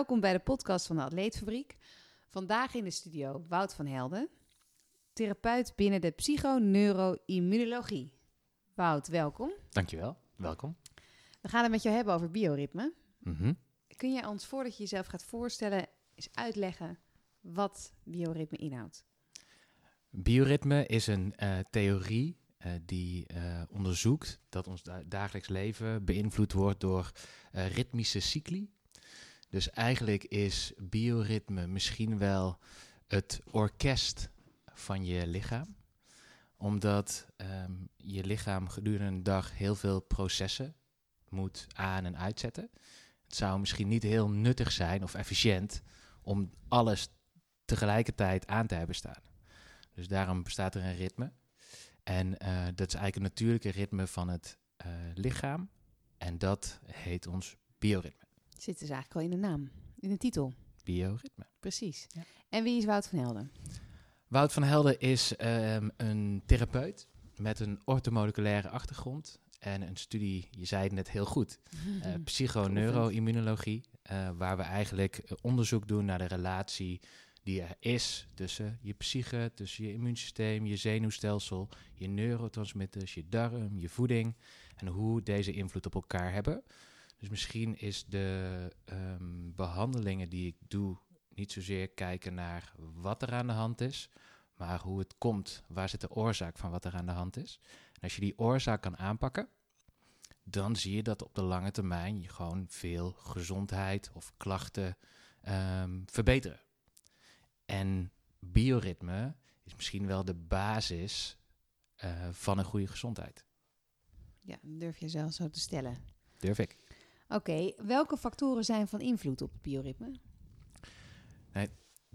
Welkom bij de podcast van de Atleetfabriek. Vandaag in de studio Wout van Helden, therapeut binnen de psychoneuroimmunologie. Wout, welkom. Dankjewel, welkom. We gaan het met jou hebben over bioritme. Mhm. Kun jij ons, voordat je jezelf gaat voorstellen, eens uitleggen wat bioritme inhoudt? Bioritme is een eh, theorie eh, die eh, onderzoekt dat ons da- dagelijks leven beïnvloed wordt door ritmische cycli. Dus eigenlijk is bioritme misschien wel het orkest van je lichaam. Omdat ehm, je lichaam gedurende een dag heel veel processen moet aan- en uitzetten. Het zou misschien niet heel nuttig zijn of efficiënt om alles tegelijkertijd aan te hebben staan. Dus daarom bestaat er een ritme. En eh, dat is eigenlijk een natuurlijke ritme van het eh, lichaam. En dat heet ons bioritme. Zit dus eigenlijk al in de naam, in de titel. Bioritme. Precies. Ja. En wie is Wout van Helden? Wout van Helden is ehm, een therapeut met een orthomoleculaire achtergrond. En een studie, je zei het net heel goed, eh psychoneuroimmunologie. eh, waar we eigenlijk eh, onderzoek doen naar de relatie die er is tussen je psyche, tussen je immuunsysteem, je zenuwstelsel, je neurotransmitters, je darm, je voeding en hoe deze invloed op elkaar hebben. Dus misschien is de ehm, behandelingen die ik doe niet zozeer kijken naar wat er aan de hand is, maar hoe het komt, waar zit de oorzaak van wat er aan de hand is. En als je die oorzaak kan aanpakken, dan zie je dat op de lange termijn je gewoon veel gezondheid of klachten ehm, verbeteren. En bioritme is misschien wel de basis eh, van een goede gezondheid. Ja, durf je zelf zo te stellen. Durf ik. Oké, welke factoren zijn van invloed op het bioritme?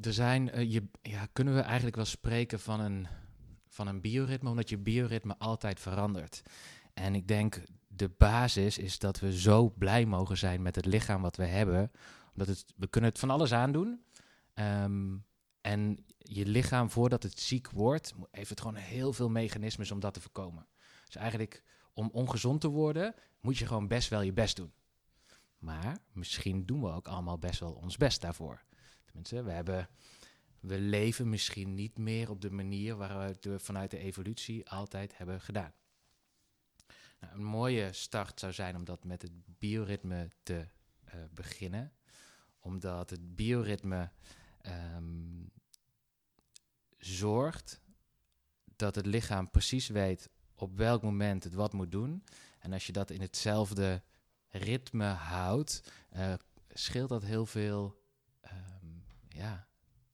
Er zijn, eh, je, ja, kunnen we eigenlijk wel spreken van een, van een bioritme, omdat je bioritme altijd verandert. En ik denk de basis is dat we zo blij mogen zijn met het lichaam wat we hebben. Omdat het, we kunnen het van alles aandoen. Ehm, en je lichaam, voordat het ziek wordt, heeft het gewoon heel veel mechanismes om dat te voorkomen. Dus eigenlijk, om ongezond te worden, moet je gewoon best wel je best doen. Maar misschien doen we ook allemaal best wel ons best daarvoor. Tenminste, we, hebben, we leven misschien niet meer op de manier waar we het vanuit de evolutie altijd hebben gedaan. Nou, een mooie start zou zijn om dat met het bioritme te eh, beginnen. Omdat het bioritme ehm, zorgt dat het lichaam precies weet op welk moment het wat moet doen. En als je dat in hetzelfde ritme houdt, eh, scheelt dat heel veel ehm, ja,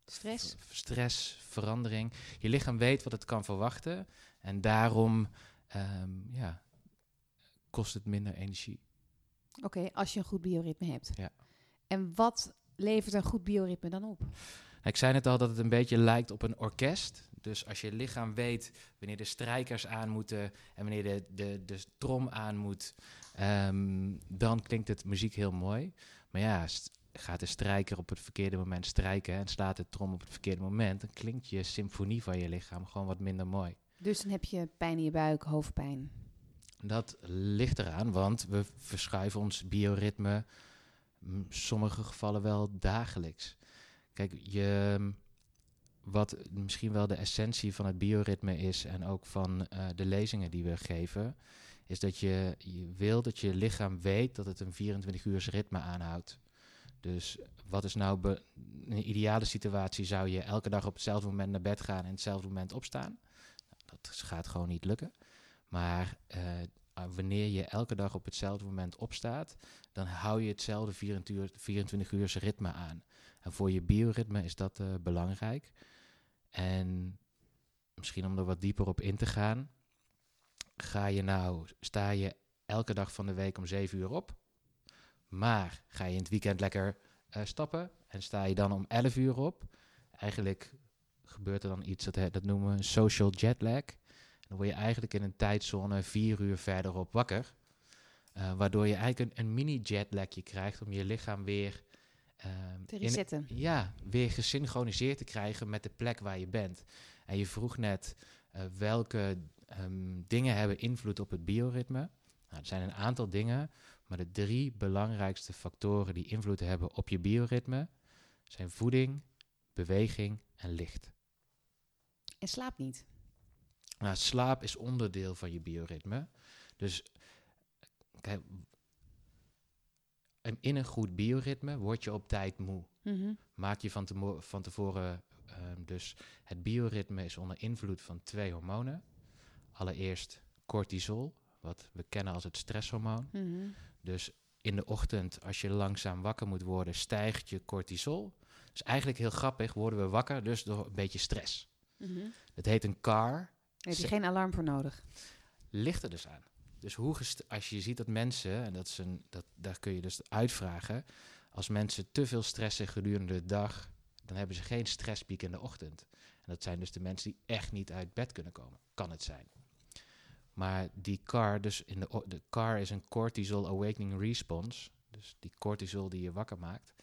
Stress? stress, verandering. Je lichaam weet wat het kan verwachten. En daarom ehm, ja, kost het minder energie. Oké, als je een goed bioritme hebt. Ja. En wat levert een goed bioritme dan op? Ik zei net al dat het een beetje lijkt op een orkest. Dus als je lichaam weet wanneer de strijkers aan moeten en wanneer de, de, de trom aan moet, ehm, dan klinkt het muziek heel mooi. Maar ja, gaat de strijker op het verkeerde moment strijken en slaat de trom op het verkeerde moment, dan klinkt je symfonie van je lichaam gewoon wat minder mooi. Dus dan heb je pijn in je buik, hoofdpijn. Dat ligt eraan, want we verschuiven ons bioritme in sommige gevallen wel dagelijks. Kijk, je, wat misschien wel de essentie van het bioritme is en ook van eh, de lezingen die we geven, is dat je, je wil dat je lichaam weet dat het een 24 uur ritme aanhoudt. Dus wat is nou een ideale situatie zou je elke dag op hetzelfde moment naar bed gaan en hetzelfde moment opstaan? Nou, dat gaat gewoon niet lukken. Maar eh, wanneer je elke dag op hetzelfde moment opstaat, dan hou je hetzelfde 24 uur, 24 uur ritme aan. En voor je bioritme is dat eh, belangrijk. En misschien om er wat dieper op in te gaan, ga je nou, sta je elke dag van de week om 7 uur op, maar ga je in het weekend lekker eh, stappen en sta je dan om 11 uur op, eigenlijk gebeurt er dan iets, dat, dat noemen we een social jet lag. Dan word je eigenlijk in een tijdzone vier uur verderop wakker. eh, waardoor je eigenlijk een, een mini-jetlagje krijgt om je lichaam weer... ehm, Te in- resetten. ja, weer gesynchroniseerd te krijgen met de plek waar je bent. En je vroeg net eh, welke ehm, dingen hebben invloed op het bioritme. Nou, er zijn een aantal dingen, Maar de drie belangrijkste factoren die invloed hebben op je bioritme zijn voeding, beweging en licht. En slaap niet. Nou, slaap is onderdeel van je bioritme. Dus kijk, in- een goed bioritme word je op tijd moe. Mhm. Maak je van, van tevoren ehm, dus het bioritme is onder invloed van twee hormonen. Allereerst cortisol, wat we kennen als het stresshormoon. Mhm. Dus in de ochtend, als je langzaam wakker moet worden, stijgt je cortisol. Dus eigenlijk heel grappig, worden we wakker, dus door een beetje stress. Mhm. Het heet een CAR, heb je geen alarm voor nodig. ligt er dus aan. Dus hoe als je ziet dat mensen, en dat is een, dat, daar kun je dus uitvragen, als mensen te veel stressen gedurende de dag, dan hebben ze geen stresspiek in de ochtend. En dat zijn dus de mensen die echt niet uit bed kunnen komen. Kan het zijn. Maar die CAR, dus in de, de CAR is een cortisol awakening response. Dus die cortisol die je wakker maakt.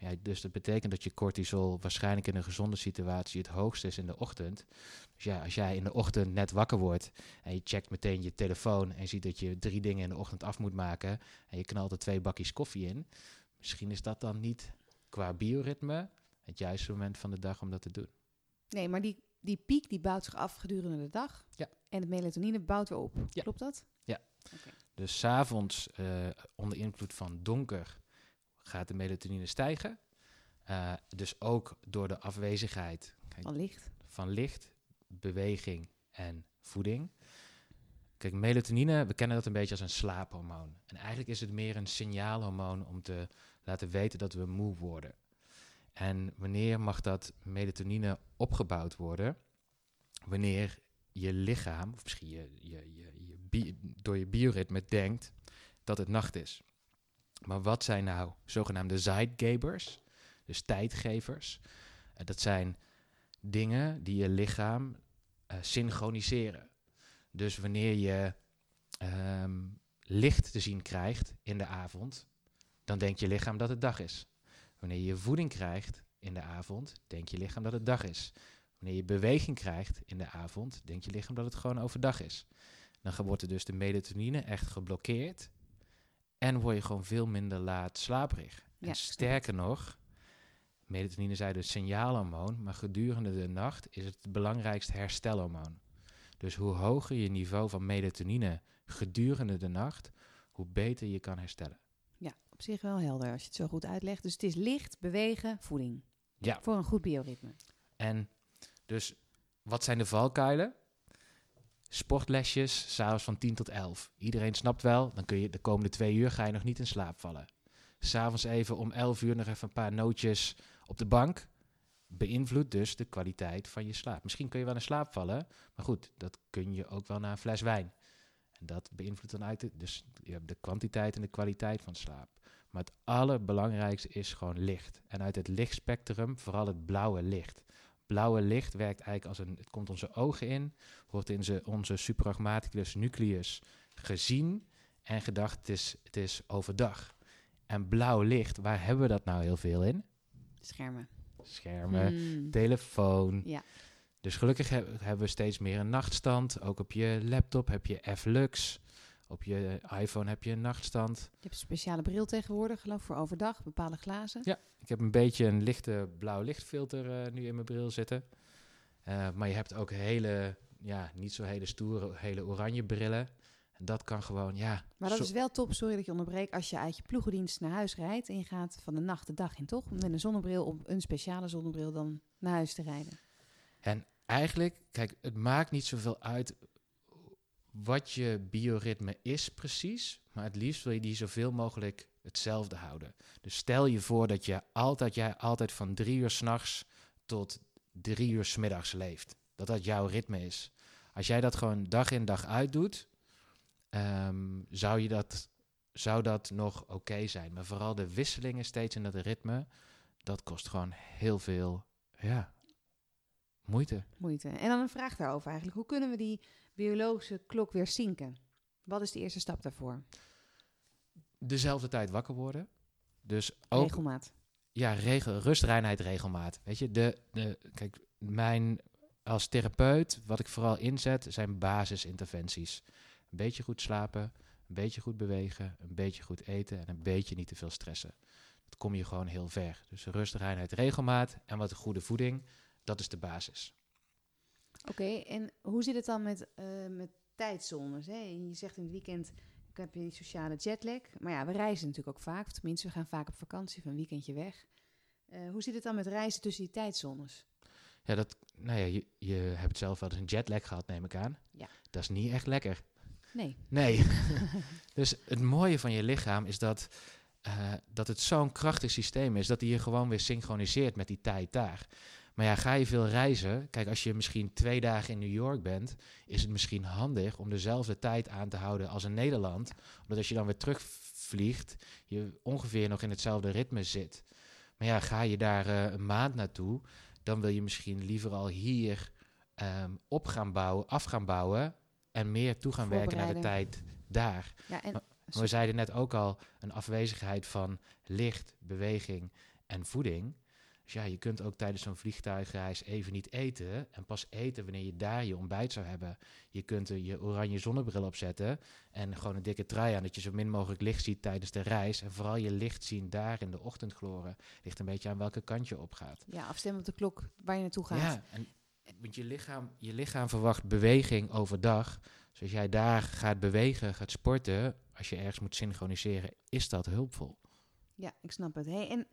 Maar dus dat betekent dat je cortisol waarschijnlijk in een gezonde situatie het hoogst is in de ochtend. Dus ja, als jij in de ochtend net wakker wordt en je checkt meteen je telefoon en je ziet dat je drie dingen in de ochtend af moet maken en je knalt er twee bakjes koffie in. Misschien is dat dan niet qua bioritme het juiste moment van de dag om dat te doen. Nee, maar die, die piek die bouwt zich af gedurende de dag. Ja. En het melatonine bouwt weer op. Ja. Klopt dat? Dus s'avonds uh, onder invloed van donker gaat de melatonine stijgen. Uh, dus ook door de afwezigheid kijk, van licht. Van licht, beweging en voeding. Kijk, melatonine, we kennen dat een beetje als een slaaphormoon. En eigenlijk is het meer een signaalhormoon om te laten weten dat we moe worden. En wanneer mag dat melatonine opgebouwd worden? Wanneer je lichaam, of misschien je, je, je, je door je bioritme denkt dat het nacht is. Maar wat zijn nou zogenaamde zeitgebers, dus tijdgevers? Uh, dat zijn dingen die je lichaam uh, synchroniseren. Dus wanneer je um, licht te zien krijgt in de avond, dan denkt je lichaam dat het dag is. Wanneer je voeding krijgt in de avond, denkt je lichaam dat het dag is. Wanneer je beweging krijgt in de avond, denkt je lichaam dat het gewoon overdag is. Dan wordt er dus de melatonine echt geblokkeerd en word je gewoon veel minder laat slaperig. Ja, en sterker nog, melatonine is dus signaalhormoon, maar gedurende de nacht is het het belangrijkste herstelhormoon. Dus hoe hoger je niveau van melatonine gedurende de nacht, hoe beter je kan herstellen. Ja, op zich wel helder als je het zo goed uitlegt. Dus het is licht, bewegen, voeding. Ja. Voor een goed bioritme. En dus, wat zijn de valkuilen? Sportlesjes, s'avonds van 10 tot 11. Iedereen snapt wel, dan kun je de komende twee uur ga je nog niet in slaap vallen. S'avonds even om 11 uur nog even een paar nootjes op de bank. Beïnvloedt dus de kwaliteit van je slaap. Misschien kun je wel in slaap vallen, maar goed, dat kun je ook wel na een fles wijn. En dat beïnvloedt dan uit de, dus je hebt de kwantiteit en de kwaliteit van slaap. Maar het allerbelangrijkste is gewoon licht. En uit het lichtspectrum vooral het blauwe licht. Blauwe licht werkt eigenlijk als een, het komt onze ogen in, wordt in ze, onze suprachmaticus nucleus gezien en gedacht, het is, het is overdag. En blauw licht, waar hebben we dat nou heel veel in? Schermen. Schermen, hmm. telefoon. Ja. Dus gelukkig he hebben we steeds meer een nachtstand. Ook op je laptop heb je F-Lux. Op je iPhone heb je een nachtstand. Je hebt een speciale bril tegenwoordig, geloof ik, voor overdag, bepaalde glazen. Ja, ik heb een beetje een lichte blauw lichtfilter uh, nu in mijn bril zitten. Uh, maar je hebt ook hele, ja, niet zo hele stoere, hele oranje brillen. En dat kan gewoon, ja. Maar dat is wel top, sorry dat je onderbreek, als je uit je ploegendienst naar huis rijdt en je gaat van de nacht de dag in, toch? Om met een zonnebril, op een speciale zonnebril dan naar huis te rijden. En eigenlijk, kijk, het maakt niet zoveel uit wat je bioritme is precies, maar het liefst wil je die zoveel mogelijk hetzelfde houden. Dus stel je voor dat je altijd, jij altijd van drie uur s'nachts tot drie uur s middags leeft. Dat dat jouw ritme is. Als jij dat gewoon dag in dag uit doet, um, zou, je dat, zou dat nog oké zijn. Maar vooral de wisselingen steeds in dat ritme, dat kost gewoon heel veel ja, moeite. Moeite. En dan een vraag daarover eigenlijk. Hoe kunnen we die biologische klok weer zinken? Wat is de eerste stap daarvoor? Dezelfde tijd wakker worden. Dus ook, Regelmaat. Ja, regel, rust, reinheid, regelmaat. Weet je, de, de, kijk, mijn als therapeut, wat ik vooral inzet, zijn basisinterventies. Een beetje goed slapen, een beetje goed bewegen, een beetje goed eten en een beetje niet te veel stressen. Dat kom je gewoon heel ver. Dus rust, reinheid, regelmaat en wat goede voeding, dat is de basis. Oké, en hoe zit het dan met, eh, met tijdzones? Hè? Je zegt in het weekend ik heb je die sociale jetlag. Maar ja, we reizen natuurlijk ook vaak. Of tenminste, we gaan vaak op vakantie of een weekendje weg. Eh, hoe zit het dan met reizen tussen die tijdzones? Ja, dat, nou ja, je, je hebt zelf wel eens een jetlag gehad, neem ik aan. Ja. Dat is niet echt lekker. Nee. Nee. dus het mooie van je lichaam is dat, eh, dat het zo'n krachtig systeem is dat hij je gewoon weer synchroniseert met die tijd daar. Maar ja, ga je veel reizen? Kijk, als je misschien twee dagen in New York bent, is het misschien handig om dezelfde tijd aan te houden als in Nederland. Omdat als je dan weer terugvliegt, je ongeveer nog in hetzelfde ritme zit. Maar ja, ga je daar uh, een maand naartoe, dan wil je misschien liever al hier um, op gaan bouwen, af gaan bouwen en meer toe gaan werken naar de tijd daar. Ja, en, maar, we zeiden net ook al, een afwezigheid van licht, beweging en voeding. Dus ja, je kunt ook tijdens zo'n vliegtuigreis even niet eten. En pas eten wanneer je daar je ontbijt zou hebben. Je kunt er je oranje zonnebril opzetten. En gewoon een dikke trui aan. Dat je zo min mogelijk licht ziet tijdens de reis. En vooral je licht zien daar in de ochtendgloren. Ligt een beetje aan welke kant je op gaat. Ja, afstemmen op de klok waar je naartoe gaat. Ja, en, want je lichaam, je lichaam verwacht beweging overdag. Dus als jij daar gaat bewegen, gaat sporten. Als je ergens moet synchroniseren, is dat hulpvol. Ja, ik snap het. Hey, en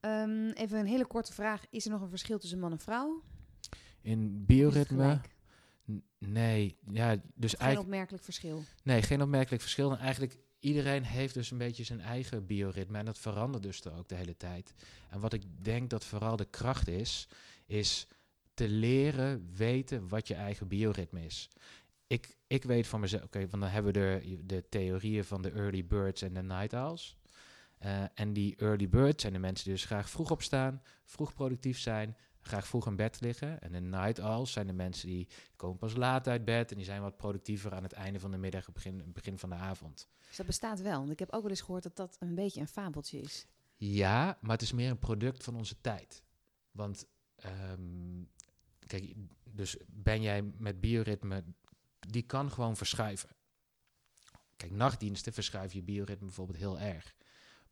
Um, even een hele korte vraag. Is er nog een verschil tussen man en vrouw? In bioritme? Nee. Ja, dus geen eigenlijk, opmerkelijk verschil? Nee, geen opmerkelijk verschil. En eigenlijk iedereen heeft dus een beetje zijn eigen bioritme. En dat verandert dus ook de hele tijd. En wat ik denk dat vooral de kracht is, is te leren weten wat je eigen bioritme is. Ik, ik weet van mezelf, oké, okay, want dan hebben we de, de theorieën van de early birds en de night owls. Uh, en die early birds zijn de mensen die dus graag vroeg opstaan, vroeg productief zijn, graag vroeg in bed liggen. En de night owls zijn de mensen die komen pas laat uit bed en die zijn wat productiever aan het einde van de middag, begin, begin van de avond. Dus dat bestaat wel. Want ik heb ook wel eens gehoord dat dat een beetje een fabeltje is. Ja, maar het is meer een product van onze tijd. Want um, kijk, dus ben jij met bioritme, die kan gewoon verschuiven. Kijk, nachtdiensten verschuiven je bioritme bijvoorbeeld heel erg.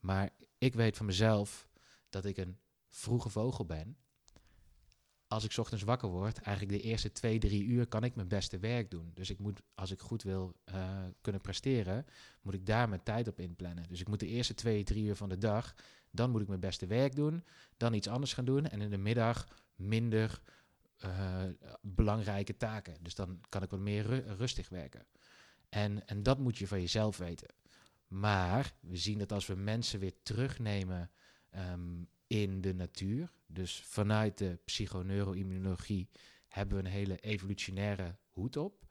Maar ik weet van mezelf dat ik een vroege vogel ben. Als ik ochtends wakker word, eigenlijk de eerste twee, drie uur kan ik mijn beste werk doen. Dus ik moet, als ik goed wil uh, kunnen presteren, moet ik daar mijn tijd op inplannen. Dus ik moet de eerste twee, drie uur van de dag, dan moet ik mijn beste werk doen, dan iets anders gaan doen en in de middag minder uh, belangrijke taken. Dus dan kan ik wat meer ru rustig werken. En, en dat moet je van jezelf weten. Maar we zien dat als we mensen weer terugnemen um, in de natuur, dus vanuit de psychoneuroimmunologie, hebben we een hele evolutionaire hoed op.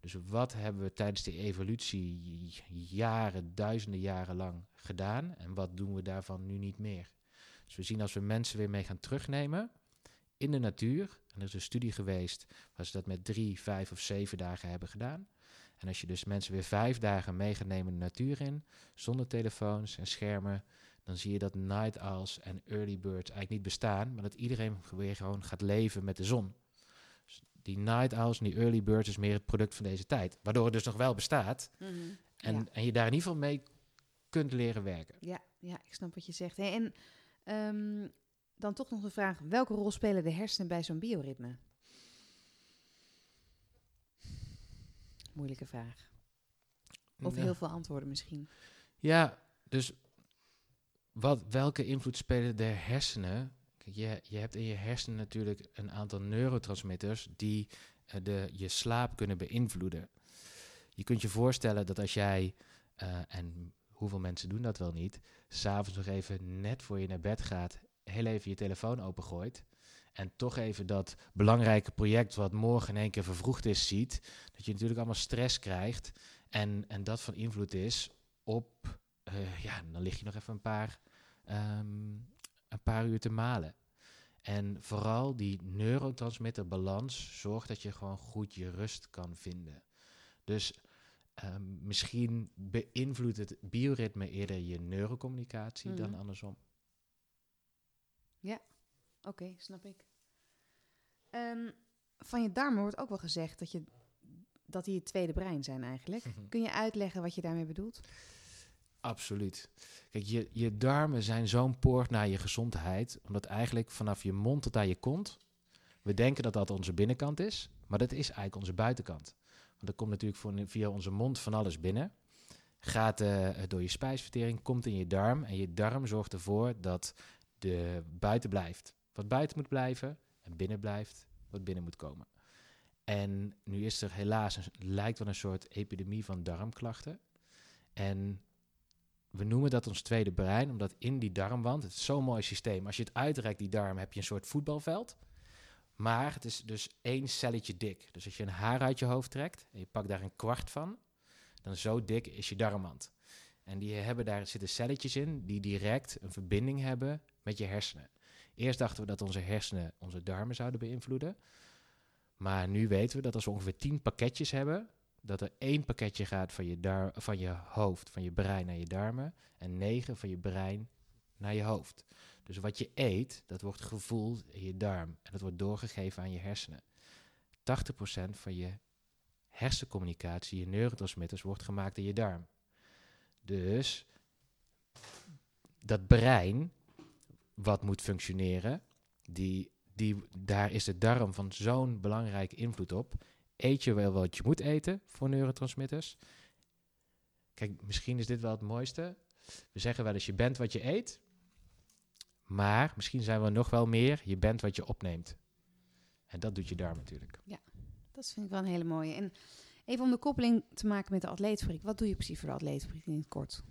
Dus wat hebben we tijdens de evolutie jaren, duizenden jaren lang gedaan en wat doen we daarvan nu niet meer? Dus we zien als we mensen weer mee gaan terugnemen in de natuur, en er is een studie geweest waar ze dat met drie, vijf of zeven dagen hebben gedaan. En als je dus mensen weer vijf dagen mee gaat nemen de natuur in, zonder telefoons en schermen, dan zie je dat night owls en early birds eigenlijk niet bestaan, maar dat iedereen weer gewoon gaat leven met de zon. Dus die night owls en die early birds is meer het product van deze tijd, waardoor het dus nog wel bestaat. Mm -hmm. en, ja. en je daar in ieder geval mee kunt leren werken. Ja, ja ik snap wat je zegt. Hey, en um, dan toch nog de vraag, welke rol spelen de hersenen bij zo'n bioritme? Moeilijke vraag. Of heel veel antwoorden misschien. Ja, dus wat, welke invloed spelen de hersenen? Kijk, je, je hebt in je hersenen natuurlijk een aantal neurotransmitters die uh, de, je slaap kunnen beïnvloeden. Je kunt je voorstellen dat als jij, uh, en hoeveel mensen doen dat wel niet, s'avonds nog even net voor je naar bed gaat, heel even je telefoon opengooit en toch even dat belangrijke project wat morgen in één keer vervroegd is ziet, dat je natuurlijk allemaal stress krijgt en, en dat van invloed is op, uh, ja, dan lig je nog even een paar, um, een paar uur te malen. En vooral die neurotransmitterbalans zorgt dat je gewoon goed je rust kan vinden. Dus um, misschien beïnvloedt het bioritme eerder je neurocommunicatie mm -hmm. dan andersom. Ja, oké, okay, snap ik. Um, van je darmen wordt ook wel gezegd dat je dat die het tweede brein zijn eigenlijk. Kun je uitleggen wat je daarmee bedoelt? Absoluut. Kijk, je, je darmen zijn zo'n poort naar je gezondheid, omdat eigenlijk vanaf je mond tot aan je kont, we denken dat dat onze binnenkant is, maar dat is eigenlijk onze buitenkant. Want er komt natuurlijk voor, via onze mond van alles binnen. Gaat uh, door je spijsvertering, komt in je darm. En je darm zorgt ervoor dat de buiten blijft. Wat buiten moet blijven en binnen blijft wat binnen moet komen. En nu is er helaas, lijkt wel een soort epidemie van darmklachten. En we noemen dat ons tweede brein, omdat in die darmwand, het is zo'n mooi systeem. Als je het uitrekt, die darm, heb je een soort voetbalveld. Maar het is dus één celletje dik. Dus als je een haar uit je hoofd trekt en je pakt daar een kwart van, dan zo dik is je darmwand. En die hebben daar zitten celletjes in die direct een verbinding hebben met je hersenen. Eerst dachten we dat onze hersenen onze darmen zouden beïnvloeden. Maar nu weten we dat als we ongeveer 10 pakketjes hebben, dat er één pakketje gaat van je, dar van je hoofd, van je brein naar je darmen, en negen van je brein naar je hoofd. Dus wat je eet, dat wordt gevoeld in je darm en dat wordt doorgegeven aan je hersenen. 80% van je hersencommunicatie, je neurotransmitters, wordt gemaakt in je darm. Dus dat brein, wat moet functioneren, die, die, daar is de darm van zo'n belangrijke invloed op. Eet je wel wat je moet eten voor neurotransmitters? Kijk, misschien is dit wel het mooiste. We zeggen wel eens, je bent wat je eet. Maar misschien zijn we nog wel meer, je bent wat je opneemt. En dat doet je darm natuurlijk. Ja, dat vind ik wel een hele mooie. En even om de koppeling te maken met de atleetfabriek. Wat doe je precies voor de atleetfabriek in het kort?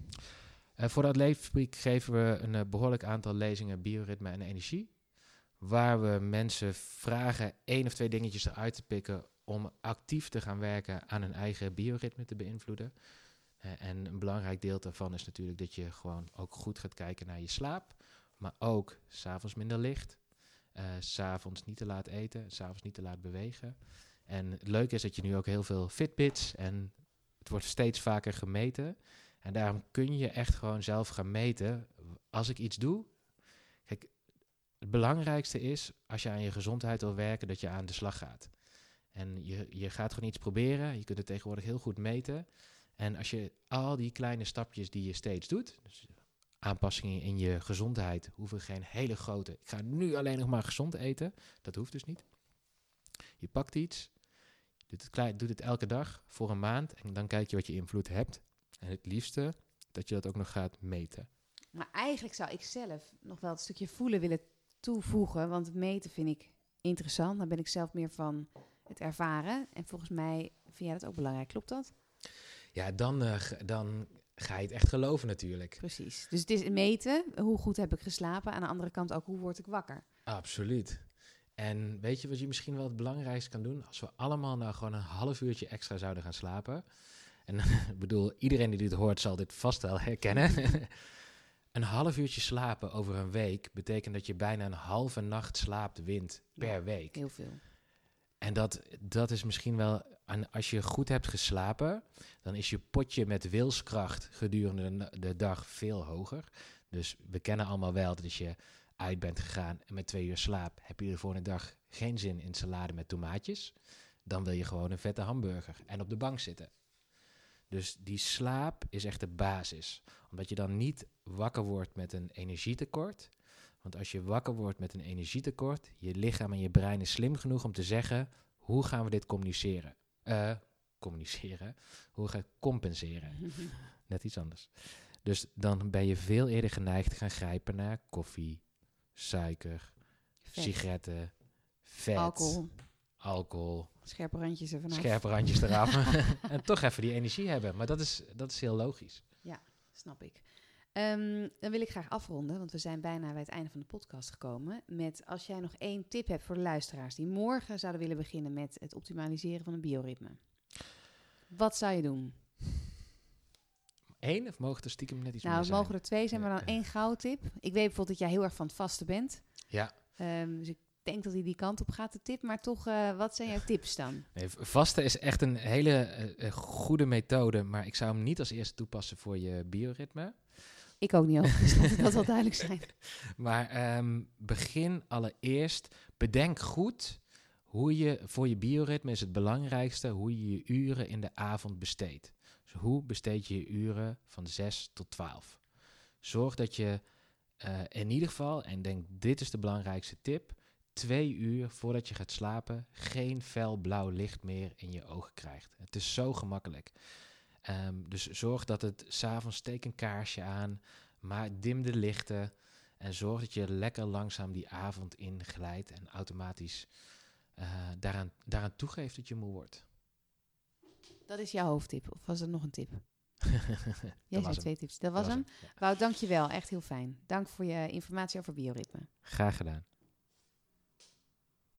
Uh, voor de atleetfabriek geven we een uh, behoorlijk aantal lezingen bioritme en energie. Waar we mensen vragen één of twee dingetjes eruit te pikken om actief te gaan werken aan hun eigen bioritme te beïnvloeden. Uh, en een belangrijk deel daarvan is natuurlijk dat je gewoon ook goed gaat kijken naar je slaap. Maar ook s'avonds minder licht. S'avonds niet te laat eten, s'avonds niet te laat bewegen. En het leuke is dat je nu ook heel veel Fitbits en het wordt steeds vaker gemeten. En daarom kun je echt gewoon zelf gaan meten. Als ik iets doe. Kijk, het belangrijkste is als je aan je gezondheid wil werken, dat je aan de slag gaat. En je, je gaat gewoon iets proberen. Je kunt het tegenwoordig heel goed meten. En als je al die kleine stapjes die je steeds doet, dus aanpassingen in je gezondheid hoeven geen hele grote. Ik ga nu alleen nog maar gezond eten. Dat hoeft dus niet. Je pakt iets, doet het, doet het elke dag voor een maand en dan kijk je wat je invloed hebt. En het liefste dat je dat ook nog gaat meten. Maar eigenlijk zou ik zelf nog wel het stukje voelen willen toevoegen, want meten vind ik interessant. Dan ben ik zelf meer van het ervaren. En volgens mij vind jij dat ook belangrijk, klopt dat? Ja, dan, uh, dan ga je het echt geloven natuurlijk. Precies. Dus het is meten, hoe goed heb ik geslapen. Aan de andere kant ook, hoe word ik wakker? Absoluut. En weet je wat je misschien wel het belangrijkste kan doen? Als we allemaal nou gewoon een half uurtje extra zouden gaan slapen. En ik bedoel, iedereen die dit hoort zal dit vast wel herkennen. een half uurtje slapen over een week betekent dat je bijna een halve nacht slaapt wint per week. Heel veel. En dat, dat is misschien wel en als je goed hebt geslapen, dan is je potje met wilskracht gedurende de dag veel hoger. Dus we kennen allemaal wel dat als je uit bent gegaan en met twee uur slaap, heb je de volgende dag geen zin in salade met tomaatjes. Dan wil je gewoon een vette hamburger en op de bank zitten. Dus die slaap is echt de basis. Omdat je dan niet wakker wordt met een energietekort. Want als je wakker wordt met een energietekort, je lichaam en je brein is slim genoeg om te zeggen: hoe gaan we dit communiceren? Uh, communiceren. Hoe ga je compenseren? Net iets anders. Dus dan ben je veel eerder geneigd te gaan grijpen naar koffie, suiker, sigaretten, vet, alcohol. Alcohol. Scherpe randjes ervan Scherpe randjes eraf. en toch even die energie hebben. Maar dat is, dat is heel logisch. Ja, snap ik. Um, dan wil ik graag afronden, want we zijn bijna bij het einde van de podcast gekomen. Met als jij nog één tip hebt voor de luisteraars die morgen zouden willen beginnen met het optimaliseren van een bioritme. Wat zou je doen? Eén of mogen er stiekem net iets nou, meer zijn? Nou, mogen er twee zijn, maar dan één goudtip. Ik weet bijvoorbeeld dat jij heel erg van het vasten bent. Ja. Um, dus ik denk dat hij die kant op gaat, de tip. Maar toch, uh, wat zijn jouw tips dan? Nee, vasten is echt een hele uh, goede methode, maar ik zou hem niet als eerste toepassen voor je bioritme. Ik ook niet overigens, dat wel duidelijk zijn. Maar um, begin allereerst, bedenk goed hoe je voor je bioritme is het belangrijkste hoe je je uren in de avond besteedt. Dus hoe besteed je je uren van 6 tot 12? Zorg dat je uh, in ieder geval, en denk dit is de belangrijkste tip, twee uur voordat je gaat slapen geen fel blauw licht meer in je ogen krijgt. Het is zo gemakkelijk. Um, dus zorg dat het s'avonds steek een kaarsje aan, maar dim de lichten en zorg dat je lekker langzaam die avond inglijdt en automatisch uh, daaraan, daaraan toegeeft dat je moe wordt. Dat is jouw hoofdtip, of was er nog een tip? Jij zei twee tips. Dat was, hem. Ja. Wout, dank je wel. Echt heel fijn. Dank voor je informatie over bioritme. Graag gedaan.